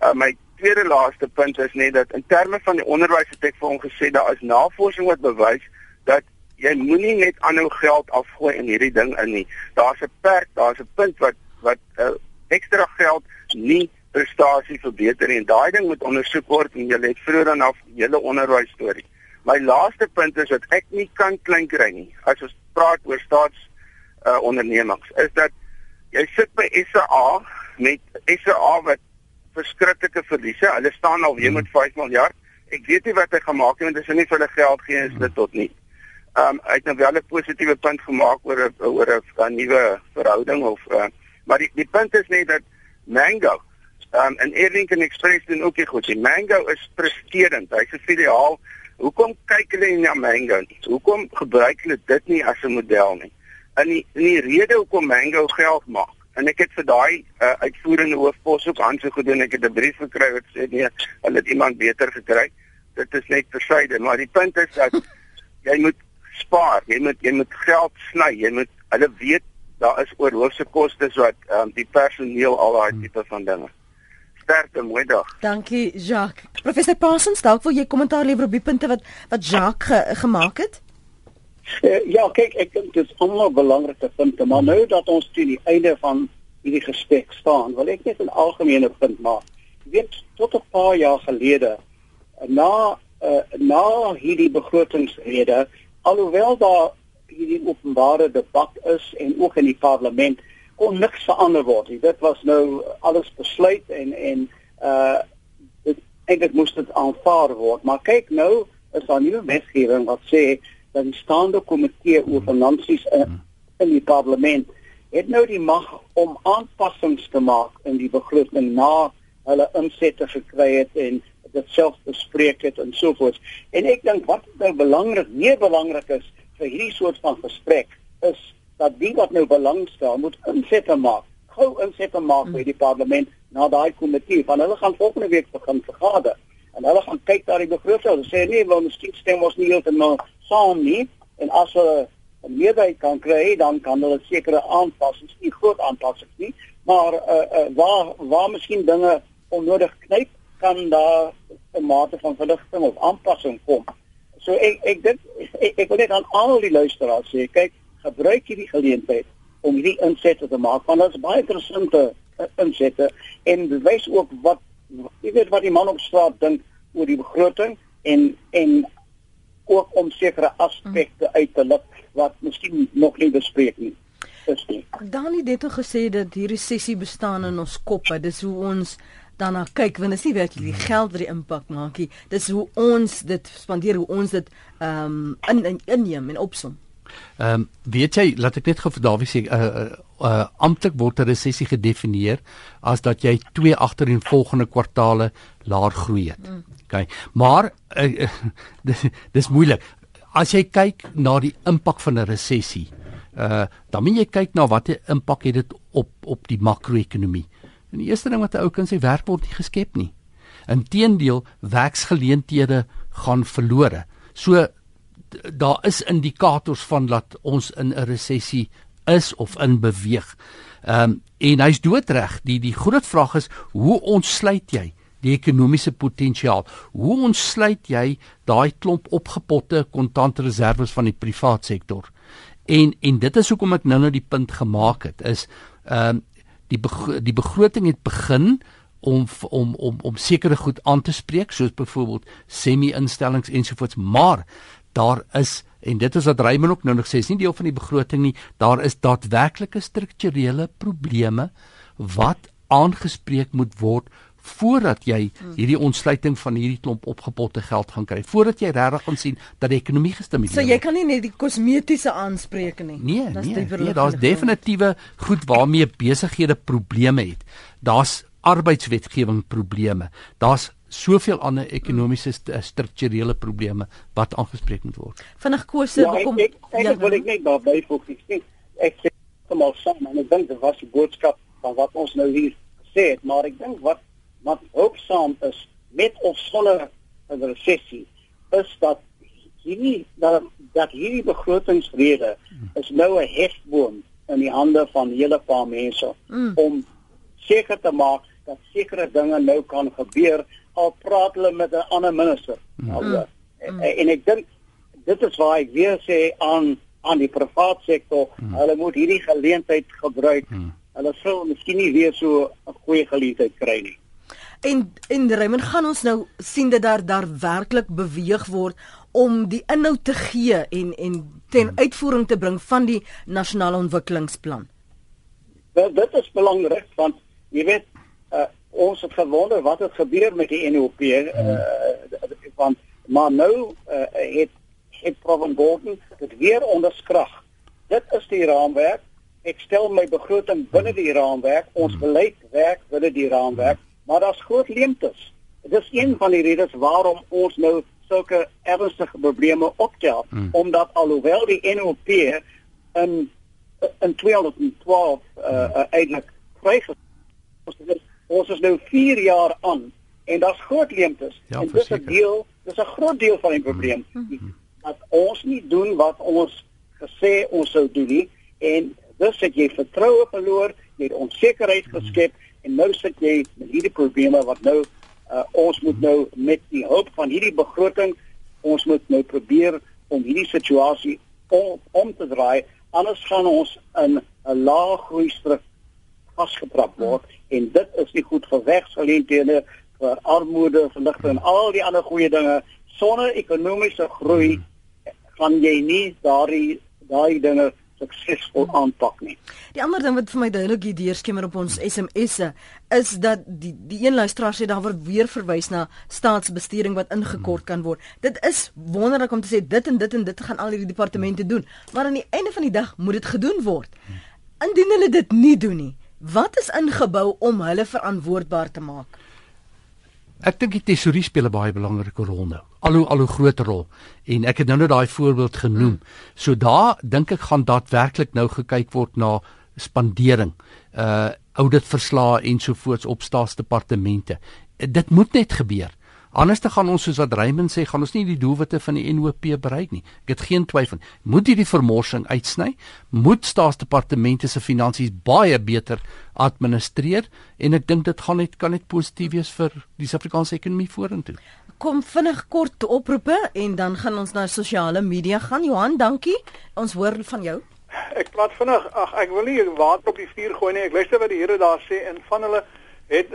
Uh my tweede laaste punt is net dat in terme van die onderwys het ek vir hom gesê daar is navorsing wat bewys dat jy moenie net aanhou geld afgooi in hierdie ding in nie. Daar's 'n perk, daar's 'n punt wat wat uh, ekstra geld nie prestasie verbeter nie. En daai ding moet ondersoek word en jy het vroeër dan af hele onderwys storie. My laaste punt is dat ek nie kan klein kry nie as ons praat oor staats uh, ondernemings is dat jy sit by SA met SA wat verskriklike verliese. Hulle staan al weer met 5 miljard. Ek weet nie wat hy gemaak het want as hy nie vir hulle geld gee is dit tot nie. Ehm um, hy het nou wel 'n positiewe punt gemaak oor 'n oor 'n nuwe verhouding of uh, maar die die punt is net dat Mango ehm um, en Erlington Express doen ook nie goed nie. Mango is presterend. Hy's 'n filiaal Hoekom kyk hulle nie na Mango nie? Hoekom gebruik hulle dit nie as 'n model nie? En die, die rede hoekom Mango geld maak. En ek het vir daai uh, uitvoerende hoofpos ook aansoek gedoen. Ek het 'n brief gekry wat sê nee, hulle het iemand beter gekry. Dit is net versyde, maar die punt is dat (laughs) jy moet spaar. Jy moet jy moet geld sny. Jy moet hulle weet daar is oorhoofse kostes wat um, die personeel al daai tipe van dinge sterkte mooi dag. Dankie Jacques. Professor Parsons, dalk wil jy kommentaar lewer op die punte wat wat Jacques ge, gemaak het? Uh, ja, kyk, ek dink dit is almal belangrike punte, maar nou dat ons teen die einde van hierdie gesprek staan, wil ek net 'n algemene punt maak. Jy weet, tot 'n paar jaar gelede na uh, na hierdie begrotingsrede, alhoewel daar hierdie openbare debat is en ook in die parlement kon niks verander word. Dit was nou alles besluit en en uh dit eintlik moes dit aanvaar word. Maar kyk nou, is daar nuwe wetgewing wat sê dat die staande komitee oor finansies in, in die parlement het nou die mag om aanpassings te maak in die begroting na hulle insette gekry het en dit self bespreek het en so voort. En ek dink wat nou belangrik, meer belangrik is vir hierdie soort van gesprek is dat die wat nou belangstel moet insette maak. Gou insette maak by die parlement na daai komitee van hulle gaan volgende week begin vergader en hulle gaan kyk na die begroting. Hulle sê nee, wel miskien stem ons nie heeltemal saam nie en as hulle 'n meerderheid kan kry, dan kan hulle sekere aanpassings, nie groot aanpassings nie, maar uh, uh, waar waar miskien dinge onnodig knyp, kan daar 'n mate van verligting of aanpassing kom. So ek ek dink ek, ek wil net aan al die luisteraars sê, kyk gebruik hierdie geleentheid om hierdie insette te maak want dit is baie interessante uh, insette en bewys ook wat jy weet wat die man op straat dink oor die begroting en en ook om sekere aspekte uit te lig wat miskien nog nie bespreek nie. Dan het dit gesê dat hierdie sessie bestaan in ons koppe. Dis hoe ons daarna kyk want dit is nie werklik die geld wat die impak maak nie. Dis hoe ons dit spandeer, hoe ons dit ehm um, in, in inneem en opsom. Ehm um, weet jy, laat ek net gou vir Dawie sê, uh, uh, uh amptelik word 'n resessie gedefinieer as dat jy twee agter en volgende kwartaale laer groei het. Mm. OK. Maar uh, uh, (laughs) dis, dis moeilik. As jy kyk na die impak van 'n resessie, uh dan moet jy kyk na watter impak het dit op op die makro-ekonomie. En die eerste ding wat 'n ou kan sê, werk word nie geskep nie. Inteendeel, werksgeleenthede gaan verlore. So daar is indikators van dat ons in 'n resessie is of in beweeg. Ehm um, en hy's doodreg. Die die groot vraag is hoe ontsluit jy die ekonomiese potensiaal? Hoe ontsluit jy daai klomp opgepotte kontantreserwes van die privaat sektor? En en dit is hoekom ek nou nou die punt gemaak het is ehm um, die begro die begroting het begin om om om om sekere goed aan te spreek soos byvoorbeeld semi-instellings ensovoorts maar daar is en dit is wat Raymond ook nou nog sê is nie deel van die begroting nie daar is daadwerklike strukturele probleme wat aangespreek moet word voordat jy hierdie ontsluiting van hierdie klomp opgepotte geld gaan kry voordat jy regtig gaan sien dat die ekonomie gestimuleer word. So jy kan nie net die kosmetiese aanspreek nie. Nee, nee, nee daar's definitiewe goed waarmee besighede probleme het. Daar's arbeidswetgewing probleme. Daar's soveel ander ekonomiese st strukturele probleme wat aangespreek moet word. Vinnig kose ja, bekom ek, ek, ek, ja, wil ek net daarby voeg. Ek sê almal saam en ek dink dit was 'n boodskap van wat ons nou hier gesê het, maar ek dink wat wat ook saam is met of sonder 'n resessie is dat hierdie dat dat hierdie begrotingsrede is nou 'n hefboom in die hande van hele paar mense mm. om seker te maak dat sekere dinge nou kan gebeur al praat hulle met 'n ander minister. Mm. Nou, mm. En, en ek dink dit is waar ek weer sê aan aan die private sektor, mm. hulle moet hierdie geleentheid gebruik. Mm. Hulle sou miskien nie weer so 'n goeie geleentheid kry nie. En en Raymond gaan ons nou sien dat daar daar werklik beweeg word om die inhoud te gee en en ten mm. uitvoering te bring van die nasionale ontwikkelingsplan. Wel dit is belangrik want jy weet uh, ons het gewonder wat het gebeur met die NOP uh, uh, want maar nou uh, het het Provan Gordon dit weer onderskrag. Dit is die raamwerk. Ek stel my begroting binne die raamwerk. Ons hmm. beleid werk binne die raamwerk, maar daar's groot leemtes. Dit is een van die redes waarom ons nou sulke ernstige probleme optel hmm. omdat alhoewel die NOP in in 2012 uh, uh, eintlik vrygestel is ons is nou 4 jaar aan en daar's groot leemtes ja, en dis 'n deel dis 'n groot deel van die probleem mm -hmm. dat ons nie doen wat ons gesê ons sou doen nie en dis het jy vertroue verloor jy het onsekerheid mm -hmm. En nou sit jy met hierdie probleme wat nou uh, ons moet nou met die hulp van hierdie begroting ons moet nou probeer om hierdie situasie om, om te draai. Anders gaan ons in 'n lae groei struktuur vasgetrap word en dit is nie goed vir werksgeleenthede vir armoede verligting en al die ander goeie dinge. Sonder ekonomiese groei gaan jy nie daardie daai dinge suksesvol aanpak nie. Die ander ding wat vir my duidelik hier deurskemer op ons SMS'e is dat die die een luisteraar sê daar word weer verwys na staatsbestuuring wat ingekort kan word. Dit is wonderlik om te sê dit en dit en dit gaan al hierdie departemente doen, maar aan die einde van die dag moet dit gedoen word. Indien hulle dit nie doen nie, Wat is ingebou om hulle verantwoordbaar te maak? Ek dink die tesorie speel 'n baie belangrike rol nou. Al hoe al hoe groter rol. En ek het nou net daai voorbeeld genoem. Hmm. So daar dink ek gaan daadwerklik nou gekyk word na spandering, uh ouditverslae ensovoorts op staatsdepartemente. Dit moet net gebeur. Anders te gaan ons soos wat Raymond sê, gaan ons nie die doelwitte van die NOP bereik nie. Ek het geen twyfel. Moet hierdie vermorsing uitsny? Moet staatsdepartemente se finansies baie beter administreer en ek dink dit gaan net kan net positief wees vir die Suid-Afrikaanse ekonomie vorentoe. Kom vinnig kort oproepe en dan gaan ons na sosiale media gaan. Johan, dankie. Ons hoor van jou. Ek praat vinnig. Ag, ek wil nie water op die vuur gooi nie. Ek luister wat die Here daar sê en van hulle het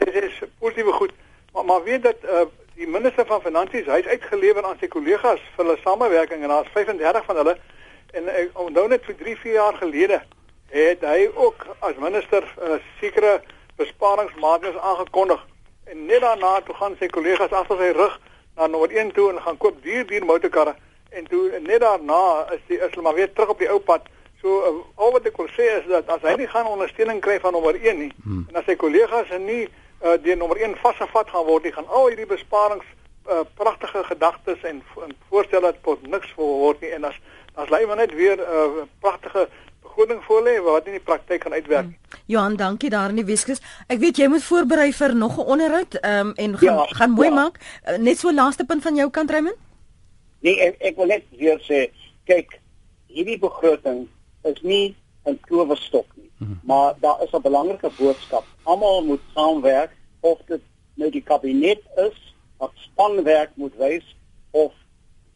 sê positiewe goed Maar maar weet dat uh, die minister van finansies hy het uitgelewer aan sy kollegas vir hulle samewerking en daar's 35 van hulle en ek onthou net vir 3, 4 jaar gelede het hy ook as minister uh, sekere besparingsmaatreëls aangekondig en net daarna toe gaan sy kollegas agter sy rug na nommer 1 toe en gaan koop duur duur motorkarre en toe net daarna is die is hulle maar weer terug op die ou pad. So uh, al wat ek wil sê is dat as hy nie gaan ondersteuning kry van nommer 1 nie hmm. en as sy kollegas en nie uh, deur nommer 1 vasgevat gaan word, die gaan al hierdie besparings uh, pragtige gedagtes en, en voorstelle tot niks word nie en as as lei maar net weer 'n uh, pragtige begroting voorlê wat in die praktyk gaan uitwerk. Hmm. Johan, dankie daar in die Weskus. Ek weet jy moet voorberei vir nog 'n onderhoud um, en gaan ja, gaan mooi ja. maak. Uh, net so laaste punt van jou kant Raymond? Nee, ek, ek wil net weer sê, kyk, hierdie begroting is nie 'n towerstok nie. Hmm. Maar daar is 'n belangrike boodskap. Almal moet saamwerk of dit nou die kabinet is wat spanwerk moet wys of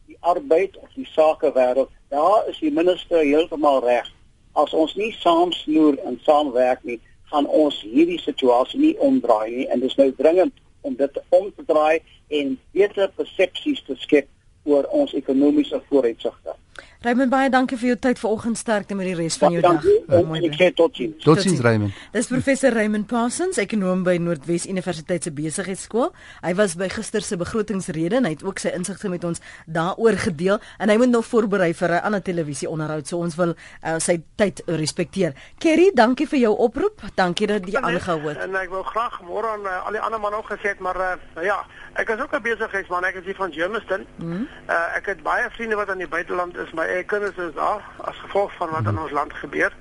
die arbeid of die sakewêreld. Daar is die minister heeltemal reg. As ons nie saamsnoer en saamwerk nie, gaan ons hierdie situasie nie omdraai nie en dit is nou dringend om dit om te draai en beter persepsies te skep oor ons ekonomiese vooruitsigte. Raymond baie dankie vir jou tyd vanoggend sterkte met die res van jou dag. Ek sê totsiens. Totsiens Raymond. Dis professor Raymond Parsons, ekonom by Noordwes Universiteit se besigheidskool. Hy was by gister se begrotingsrede en hy het ook sy insigte met ons daaroor gedeel en hy moet nog voorberei vir 'n ander televisieonderhoud. So ons wil uh, sy tyd respekteer. Kerry, dankie vir jou oproep. Dankie dat jy aangehou het. En ek wil graag môre aan uh, al die ander manne ook gesê het, maar uh, ja, ek is ook 'n besigheidsman. Ek is hier van Germiston. Mm -hmm. uh, ek het baie vriende wat in die buiteland is, maar ek kinders is daar as gevolg van wat in ons land gebeur.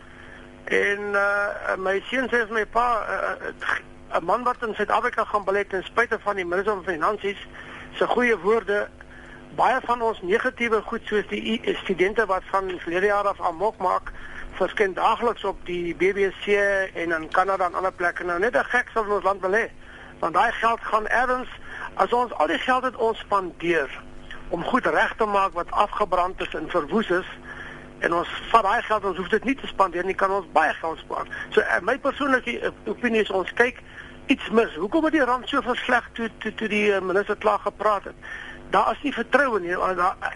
En uh my seun sê vir my pa uh, uh 'n man wat in Suid-Afrika gaan belet ten spyte van die minister van finansies se goeie woorde baie van ons negatiewe goed soos die studente wat van verlede jaar af amok maak verskyn daagliks op die BBC en in Kanada en ander plekke nou net 'n gek sal in ons land hê want daai geld gaan ergens as ons al die geld het ons spandeer om goed reg te maak wat afgebrand is en verwoes is en ons vat daai geld ons hoef dit nie te spandeer nie kan ons baie geld spaar. So uh, my persoonlike uh, opinie is ons kyk iets mis. Hoekom het die rand so versleg toe toe toe die uh, minister klaar gepraat het? Daar is nie vertroue nie.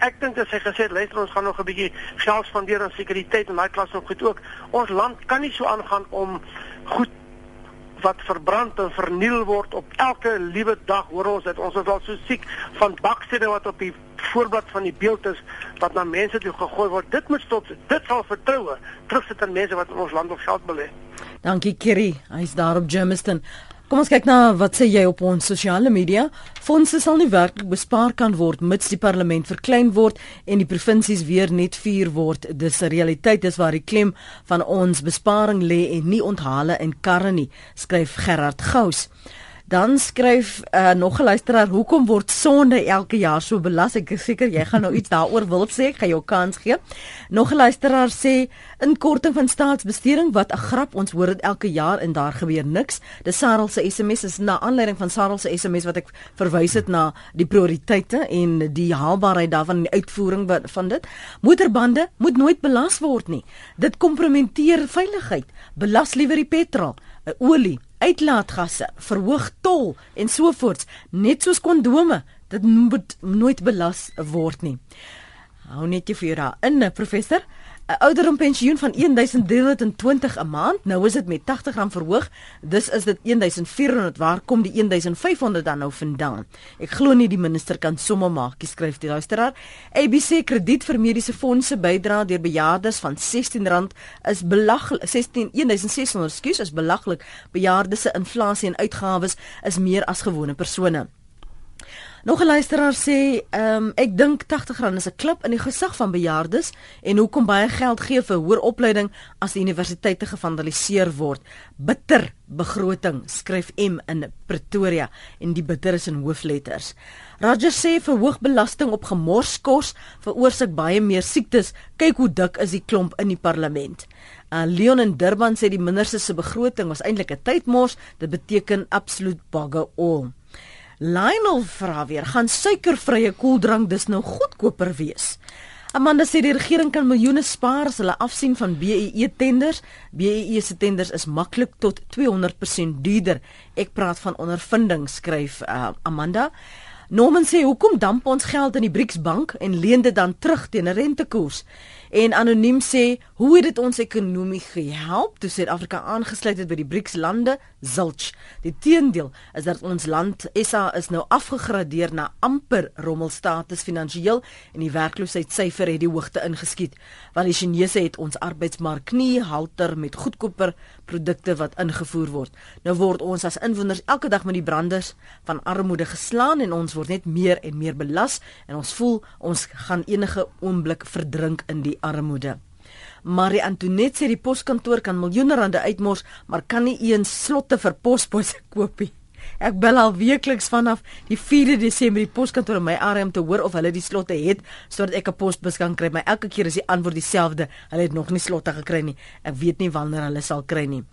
Ek dink as hy gesê het luister ons gaan nog 'n bietjie geld spandeer aan sekuriteit en daai klas nog goed ook. Ons land kan nie so aangaan om goed wat verbrand en verniel word op elke liewe dag. Hoor ons dit ons is al so siek van bakstene wat op die voorblad van die beeld is wat na mense toe gegooi word. Dit moet stop dit sal vertroue terugsit aan mense wat in ons land op geld belê. Dankie Kerry hy's daar op Germiston Kom ons kyk na wat sê jy op ons sosiale media. Fondse sal nie werklik bespaar kan word mits die parlement verklein word en die provinsies weer net 4 word. Dis 'n realiteit, dis waar die klem van ons besparing lê en nie onthale en karre nie, skryf Gerard Gous. Dan skryf uh, nog 'n luisteraar, hoekom word sonde elke jaar so belas? Ek is seker jy gaan nou iets daaroor wil sê, ek gaan jou kans gee. Nog 'n luisteraar sê inkorting van staatsbesteding wat 'n grap, ons hoor dit elke jaar en daar gebeur niks. Dis Sarel se SMS is na aanleiding van Sarel se SMS wat ek verwys het na die prioriteite en die haalbaarheid daarvan en die uitvoering van dit. Motorbande moet nooit belas word nie. Dit kompromenteer veiligheid. Belas liewer die petrol, olie uitlaatgasse, verhoog tol en sovoorts, net soos kondome, dit moet nooit belas word nie. Hou net jy vir jou daar in, professor. 'n ouderdom pensioen van 1320 'n maand. Nou is dit met R80 verhoog. Dis is dit 1400. Waar kom die 1500 dan nou vandaan? Ek glo nie die minister kan somme maak, skryf die luisteraar. ABC krediet vir mediese fondse bydra deur bejaardes van R16 is belaglik. 16 1600, skus, is belaglik. Bejaardes se inflasie en uitgawes is meer as gewone persone. Nog 'n luisteraar sê, ehm um, ek dink R80 is 'n klip in die gesig van bejaardes en hoekom baie geld gee vir hoër opleiding as die universiteite gevandaliseer word. Bitter begroting, skryf M in Pretoria en die bitter is in hoofletters. Roger sê verhoog belasting op gemorskos veroorsaak baie meer siektes. Kyk hoe dik is die klomp in die parlement. Uh, Leon in Durban sê die minister se begroting was eintlik 'n tydmors. Dit beteken absoluut bugger all. Lionel vra weer, gaan suikervrye koeldrank dis nou goedkoper wees? Amanda sê die regering kan miljoene spaar as hulle afsien van BEE tenders. BEE se tenders is maklik tot 200% duurder. Ek praat van ondervinding, skryf uh, Amanda. Norman sê hoekom damp ons geld in die BRICS bank en leen dit dan terug teen 'n rentekoers? En anoniem sê, hoe het dit ons ekonomie gehelp toe Suid-Afrika aangesluit het by die BRICS lande? Zilch. Die teendeel is dat ons land SA is nou afgegradeer na amper rommelstatus finansiëel en die werkloosheidssyfer het die hoogte ingeskiet. Want die Chinese het ons arbeidsmark nie halter met goedkoper produkte wat ingevoer word. Nou word ons as inwoners elke dag met die branders van armoede geslaan en ons word net meer en meer belas en ons voel ons gaan enige oomblik verdrink in die armoede. Marie Antoinette sê die poskantoor kan miljoene rande uitmors, maar kan nie eens slotte vir posbose (laughs) koop nie. Ek bel al weekliks vanaf die 4de Desember die poskantoor in my area om te hoor of hulle die slotte het sodat ek 'n posbus kan kry. Maar elke keer is die antwoord dieselfde. Hulle het nog nie slotte gekry nie. Ek weet nie wanneer hulle sal kry nie.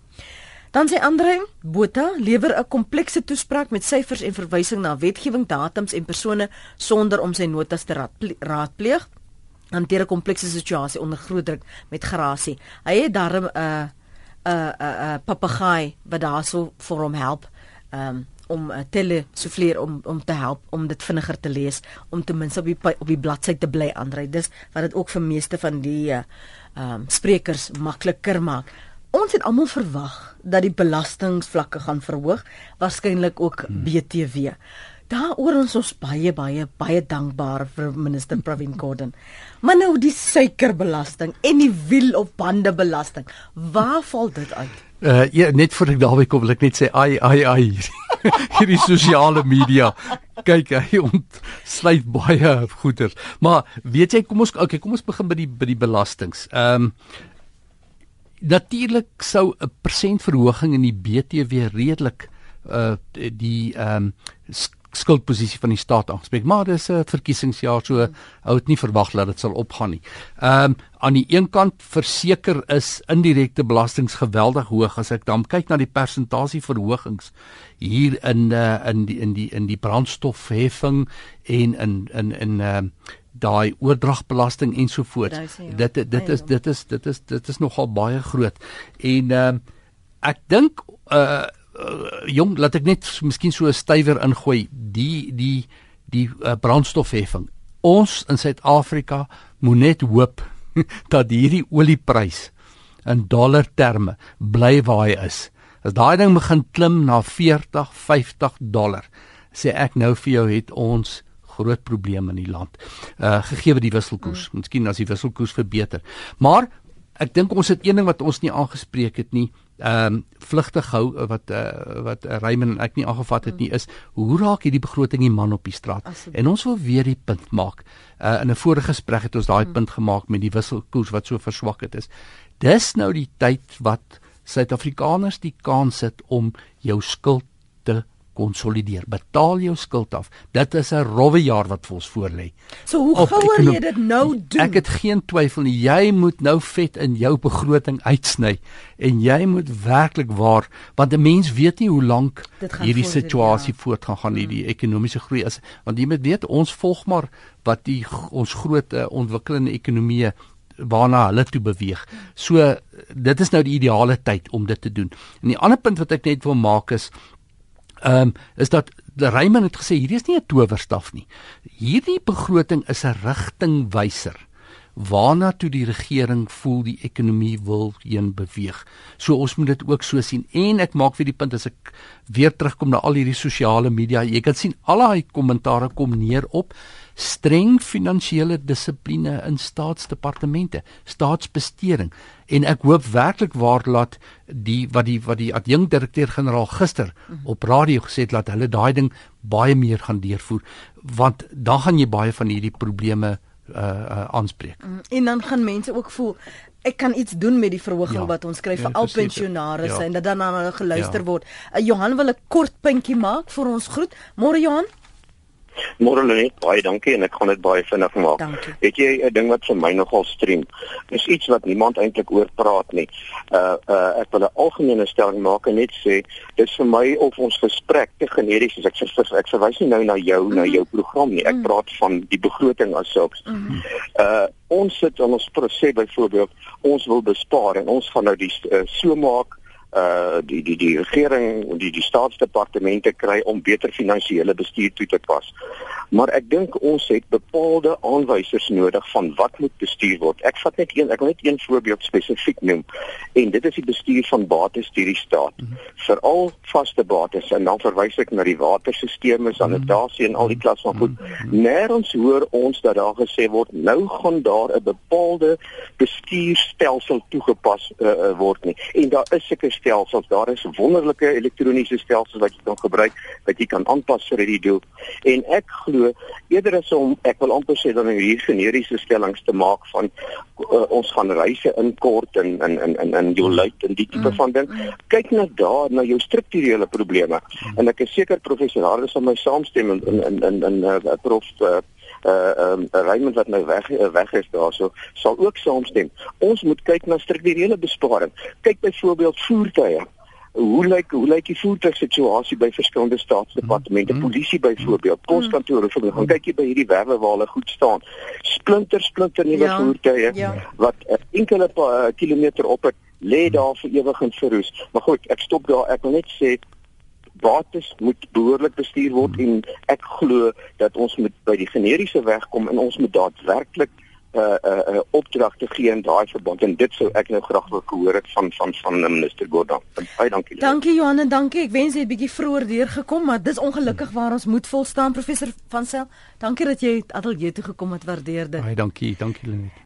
Dan sê Andre Botha lewer 'n komplekse toespraak met syfers en verwysing na wetgewing, datums en persone sonder om sy notas te raadpleeg. Hanteer 'n komplekse situasie onder groot druk met grasie. Hy het darm 'n uh, 'n uh, 'n uh, uh, papegaai wat daarso vir hom help. Um, om uh, tele souffleer om om te help om dit vinniger te lees om ten minste op die op die bladsy te bly aandry dis wat dit ook vir meeste van die uh, um sprekers makliker maak ons het almal verwag dat die belastingvlakke gaan verhoog waarskynlik ook hmm. BTW Daaroor ons ons baie baie baie dankbaar vir minister Pravin Gordhan. Maar nou die suikerbelasting en die wiel op bande belasting. Waar val dit uit? Uh ja, net voor ek daarby kom, wil ek net sê ai ai ai. (laughs) Hierdie sosiale media. Kyk, hy ontsluit baie goeder. Maar weet jy, kom ons okay, kom ons begin by die by die belastings. Ehm um, Natuurlik sou 'n persentverhoging in die BTW redelik uh die ehm um, skuldposisie van die staat aangespreek, maar dis 'n verkiesingsjaar so ou het nie verwag dat dit sal opgaan nie. Ehm um, aan die een kant verseker is indirekte belastings geweldig hoog as ek dan kyk na die persentasie verhogings hier in uh, in die in die in die brandstofheffing en in in in ehm uh, daai oordragbelasting ensovoorts. Dit dit, dit is dit is dit is dit is nogal baie groot. En ehm uh, ek dink uh uh, jong laat ek net miskien so 'n stywer ingooi die die die uh, brandstofheffing ons in Suid-Afrika moet net hoop (laughs) dat hierdie olieprys in dollar terme bly waar hy is as daai ding begin klim na 40 50 dollar sê ek nou vir jou het ons groot probleme in die land. Uh gegee die wisselkoers. Mm. Miskien as die wisselkoers verbeter. Maar ek dink ons het een ding wat ons nie aangespreek het nie ehm um, vlugtig hou eh, wat uh, wat uh, Raymond en ek nie aangevat het nie is hoe raak hierdie begroting die man op die straat Asseblief. en ons wil weer die punt maak uh, in 'n vorige gesprek het ons daai hmm. punt gemaak met die wisselkoers wat so verswak het is dis nou die tyd wat Suid-Afrikaners die kans het om jou skuld te konsolideer. Betaal jou skuld af. Dit is 'n rowwe jaar wat vir ons voorlê. So hoe gouer jy dit nou doen? Ek het geen twyfel nie. Jy moet nou vet in jou begroting uitsny en jy moet werklik waar want 'n mens weet nie hoe lank hierdie situasie ja. voortgaan gaan nie, die hmm. ekonomiese groei is want jy moet weet ons volg maar wat die ons groot uh, ontwikkelende ekonomieë waarna hulle toe beweeg. So dit is nou die ideale tyd om dit te doen. En die ander punt wat ek net wil maak is ehm um, is dat Raymond het gesê hierdie is nie 'n towerstaf nie. Hierdie begroting is 'n rigtingwyser waarna toe die regering voel die ekonomie wil heen beweeg. So ons moet dit ook so sien en ek maak vir die punt as ek weer terugkom na al hierdie sosiale media, jy kan sien al daai kommentare kom neer op streng finansiële dissipline in staatsdepartemente, staatsbesteding en ek hoop werklik waar laat die wat die wat die adjunkdirekteur-generaal gister mhm. op radio gesê het dat hulle daai ding baie meer gaan deurvoer want dan gaan jy baie van hierdie probleme uh uh aanspreek. Mm, en dan gaan mense ook voel ek kan iets doen met die verhoging ja, wat ons kry vir ja, al pensionaars ja. en dat dan aan hulle geluister ja. word. Uh, Johan wil 'n kort puntjie maak vir ons groet. Môre Johan. Môre net baie dankie en ek gaan dit baie vinnig maak. Het jy 'n ding wat vir my nogal stream? Dis iets wat niemand eintlik oor praat nie. Uh uh ek wil 'n algemene stelling maak en net sê dis vir my of ons gesprek te generies is. Ek sê ek verwys nie nou na jou mm -hmm. na mhm. jou program nie. Ek mm -hmm. praat van die begroting as sulks. Mm -hmm. Uh ons sit ons proses byvoorbeeld ons wil bespaar en ons gaan nou die uh, so maak uh die die die regering en die die staatsdepartemente kry om beter finansiële bestuur toe te pas. Maar ek dink ons het bepaalde aanwysers nodig van wat moet bestuur word. Ek vat net een ek wil net een voorbeeld spesifiek noem en dit is die bestuur van bates deur die staat. Mm -hmm. Veral vaste bates en dan verwys ek na die waterstelsels, sanitasie en al die klas van goed. Mm -hmm. Nêrens hoor ons dat daar gesê word nou gaan daar 'n bepaalde bestuurstelsel toegepas uh, word nie. En daar is seker stelsels, daar is wonderlike elektroniese stelsels wat jy kan gebruik wat jy kan aanpas vir hierdie doel. En ek glo eerder as om ek wil amper sê dan hier generiese stellings te maak van uh, ons gaan reise inkort in in in in in jou luit en die tipe mm. van ding. Kyk net daar na jou strukturele probleme. Mm. En ek is seker professor Harris sal my saamstem in in in in, in uh, prof uh, uh um Raymond wat nou weg weg is daarso sal ook saamstem. Ons moet kyk na strukturele besparing. Kyk byvoorbeeld voertuie. Hoe lyk hoe lyk die voertuigsituasie by verskillende staatsdepartemente, mm -hmm. polisie byvoorbeeld, poskantore, mm -hmm. gaan kyk jy by hierdie werwe waar hulle goed staan. Splinter splinter nuwe ja, voertuie ja. wat 'n enkele uh, kilometer op het lê daar vir ewig en verroes. Maar goed, ek stop daar. Ek wil net sê bates moet behoorlik bestuur word hmm. en ek glo dat ons moet by die generiese weg kom en ons moet daadwerklik 'n uh, uh, uh, opdragte gee in daai verband en dit sou ek nou graag wil hoor het van van van minister Gordon. Baie dankie. Dankie Johan en dankie. Ek wens jy het bietjie vroeër deurgekom, maar dis ongelukkig waar ons moet vol staan professor van Sel. Dankie dat jy ateljee toe gekom het, waardeer dit. Baie dankie. Dankie Lenet.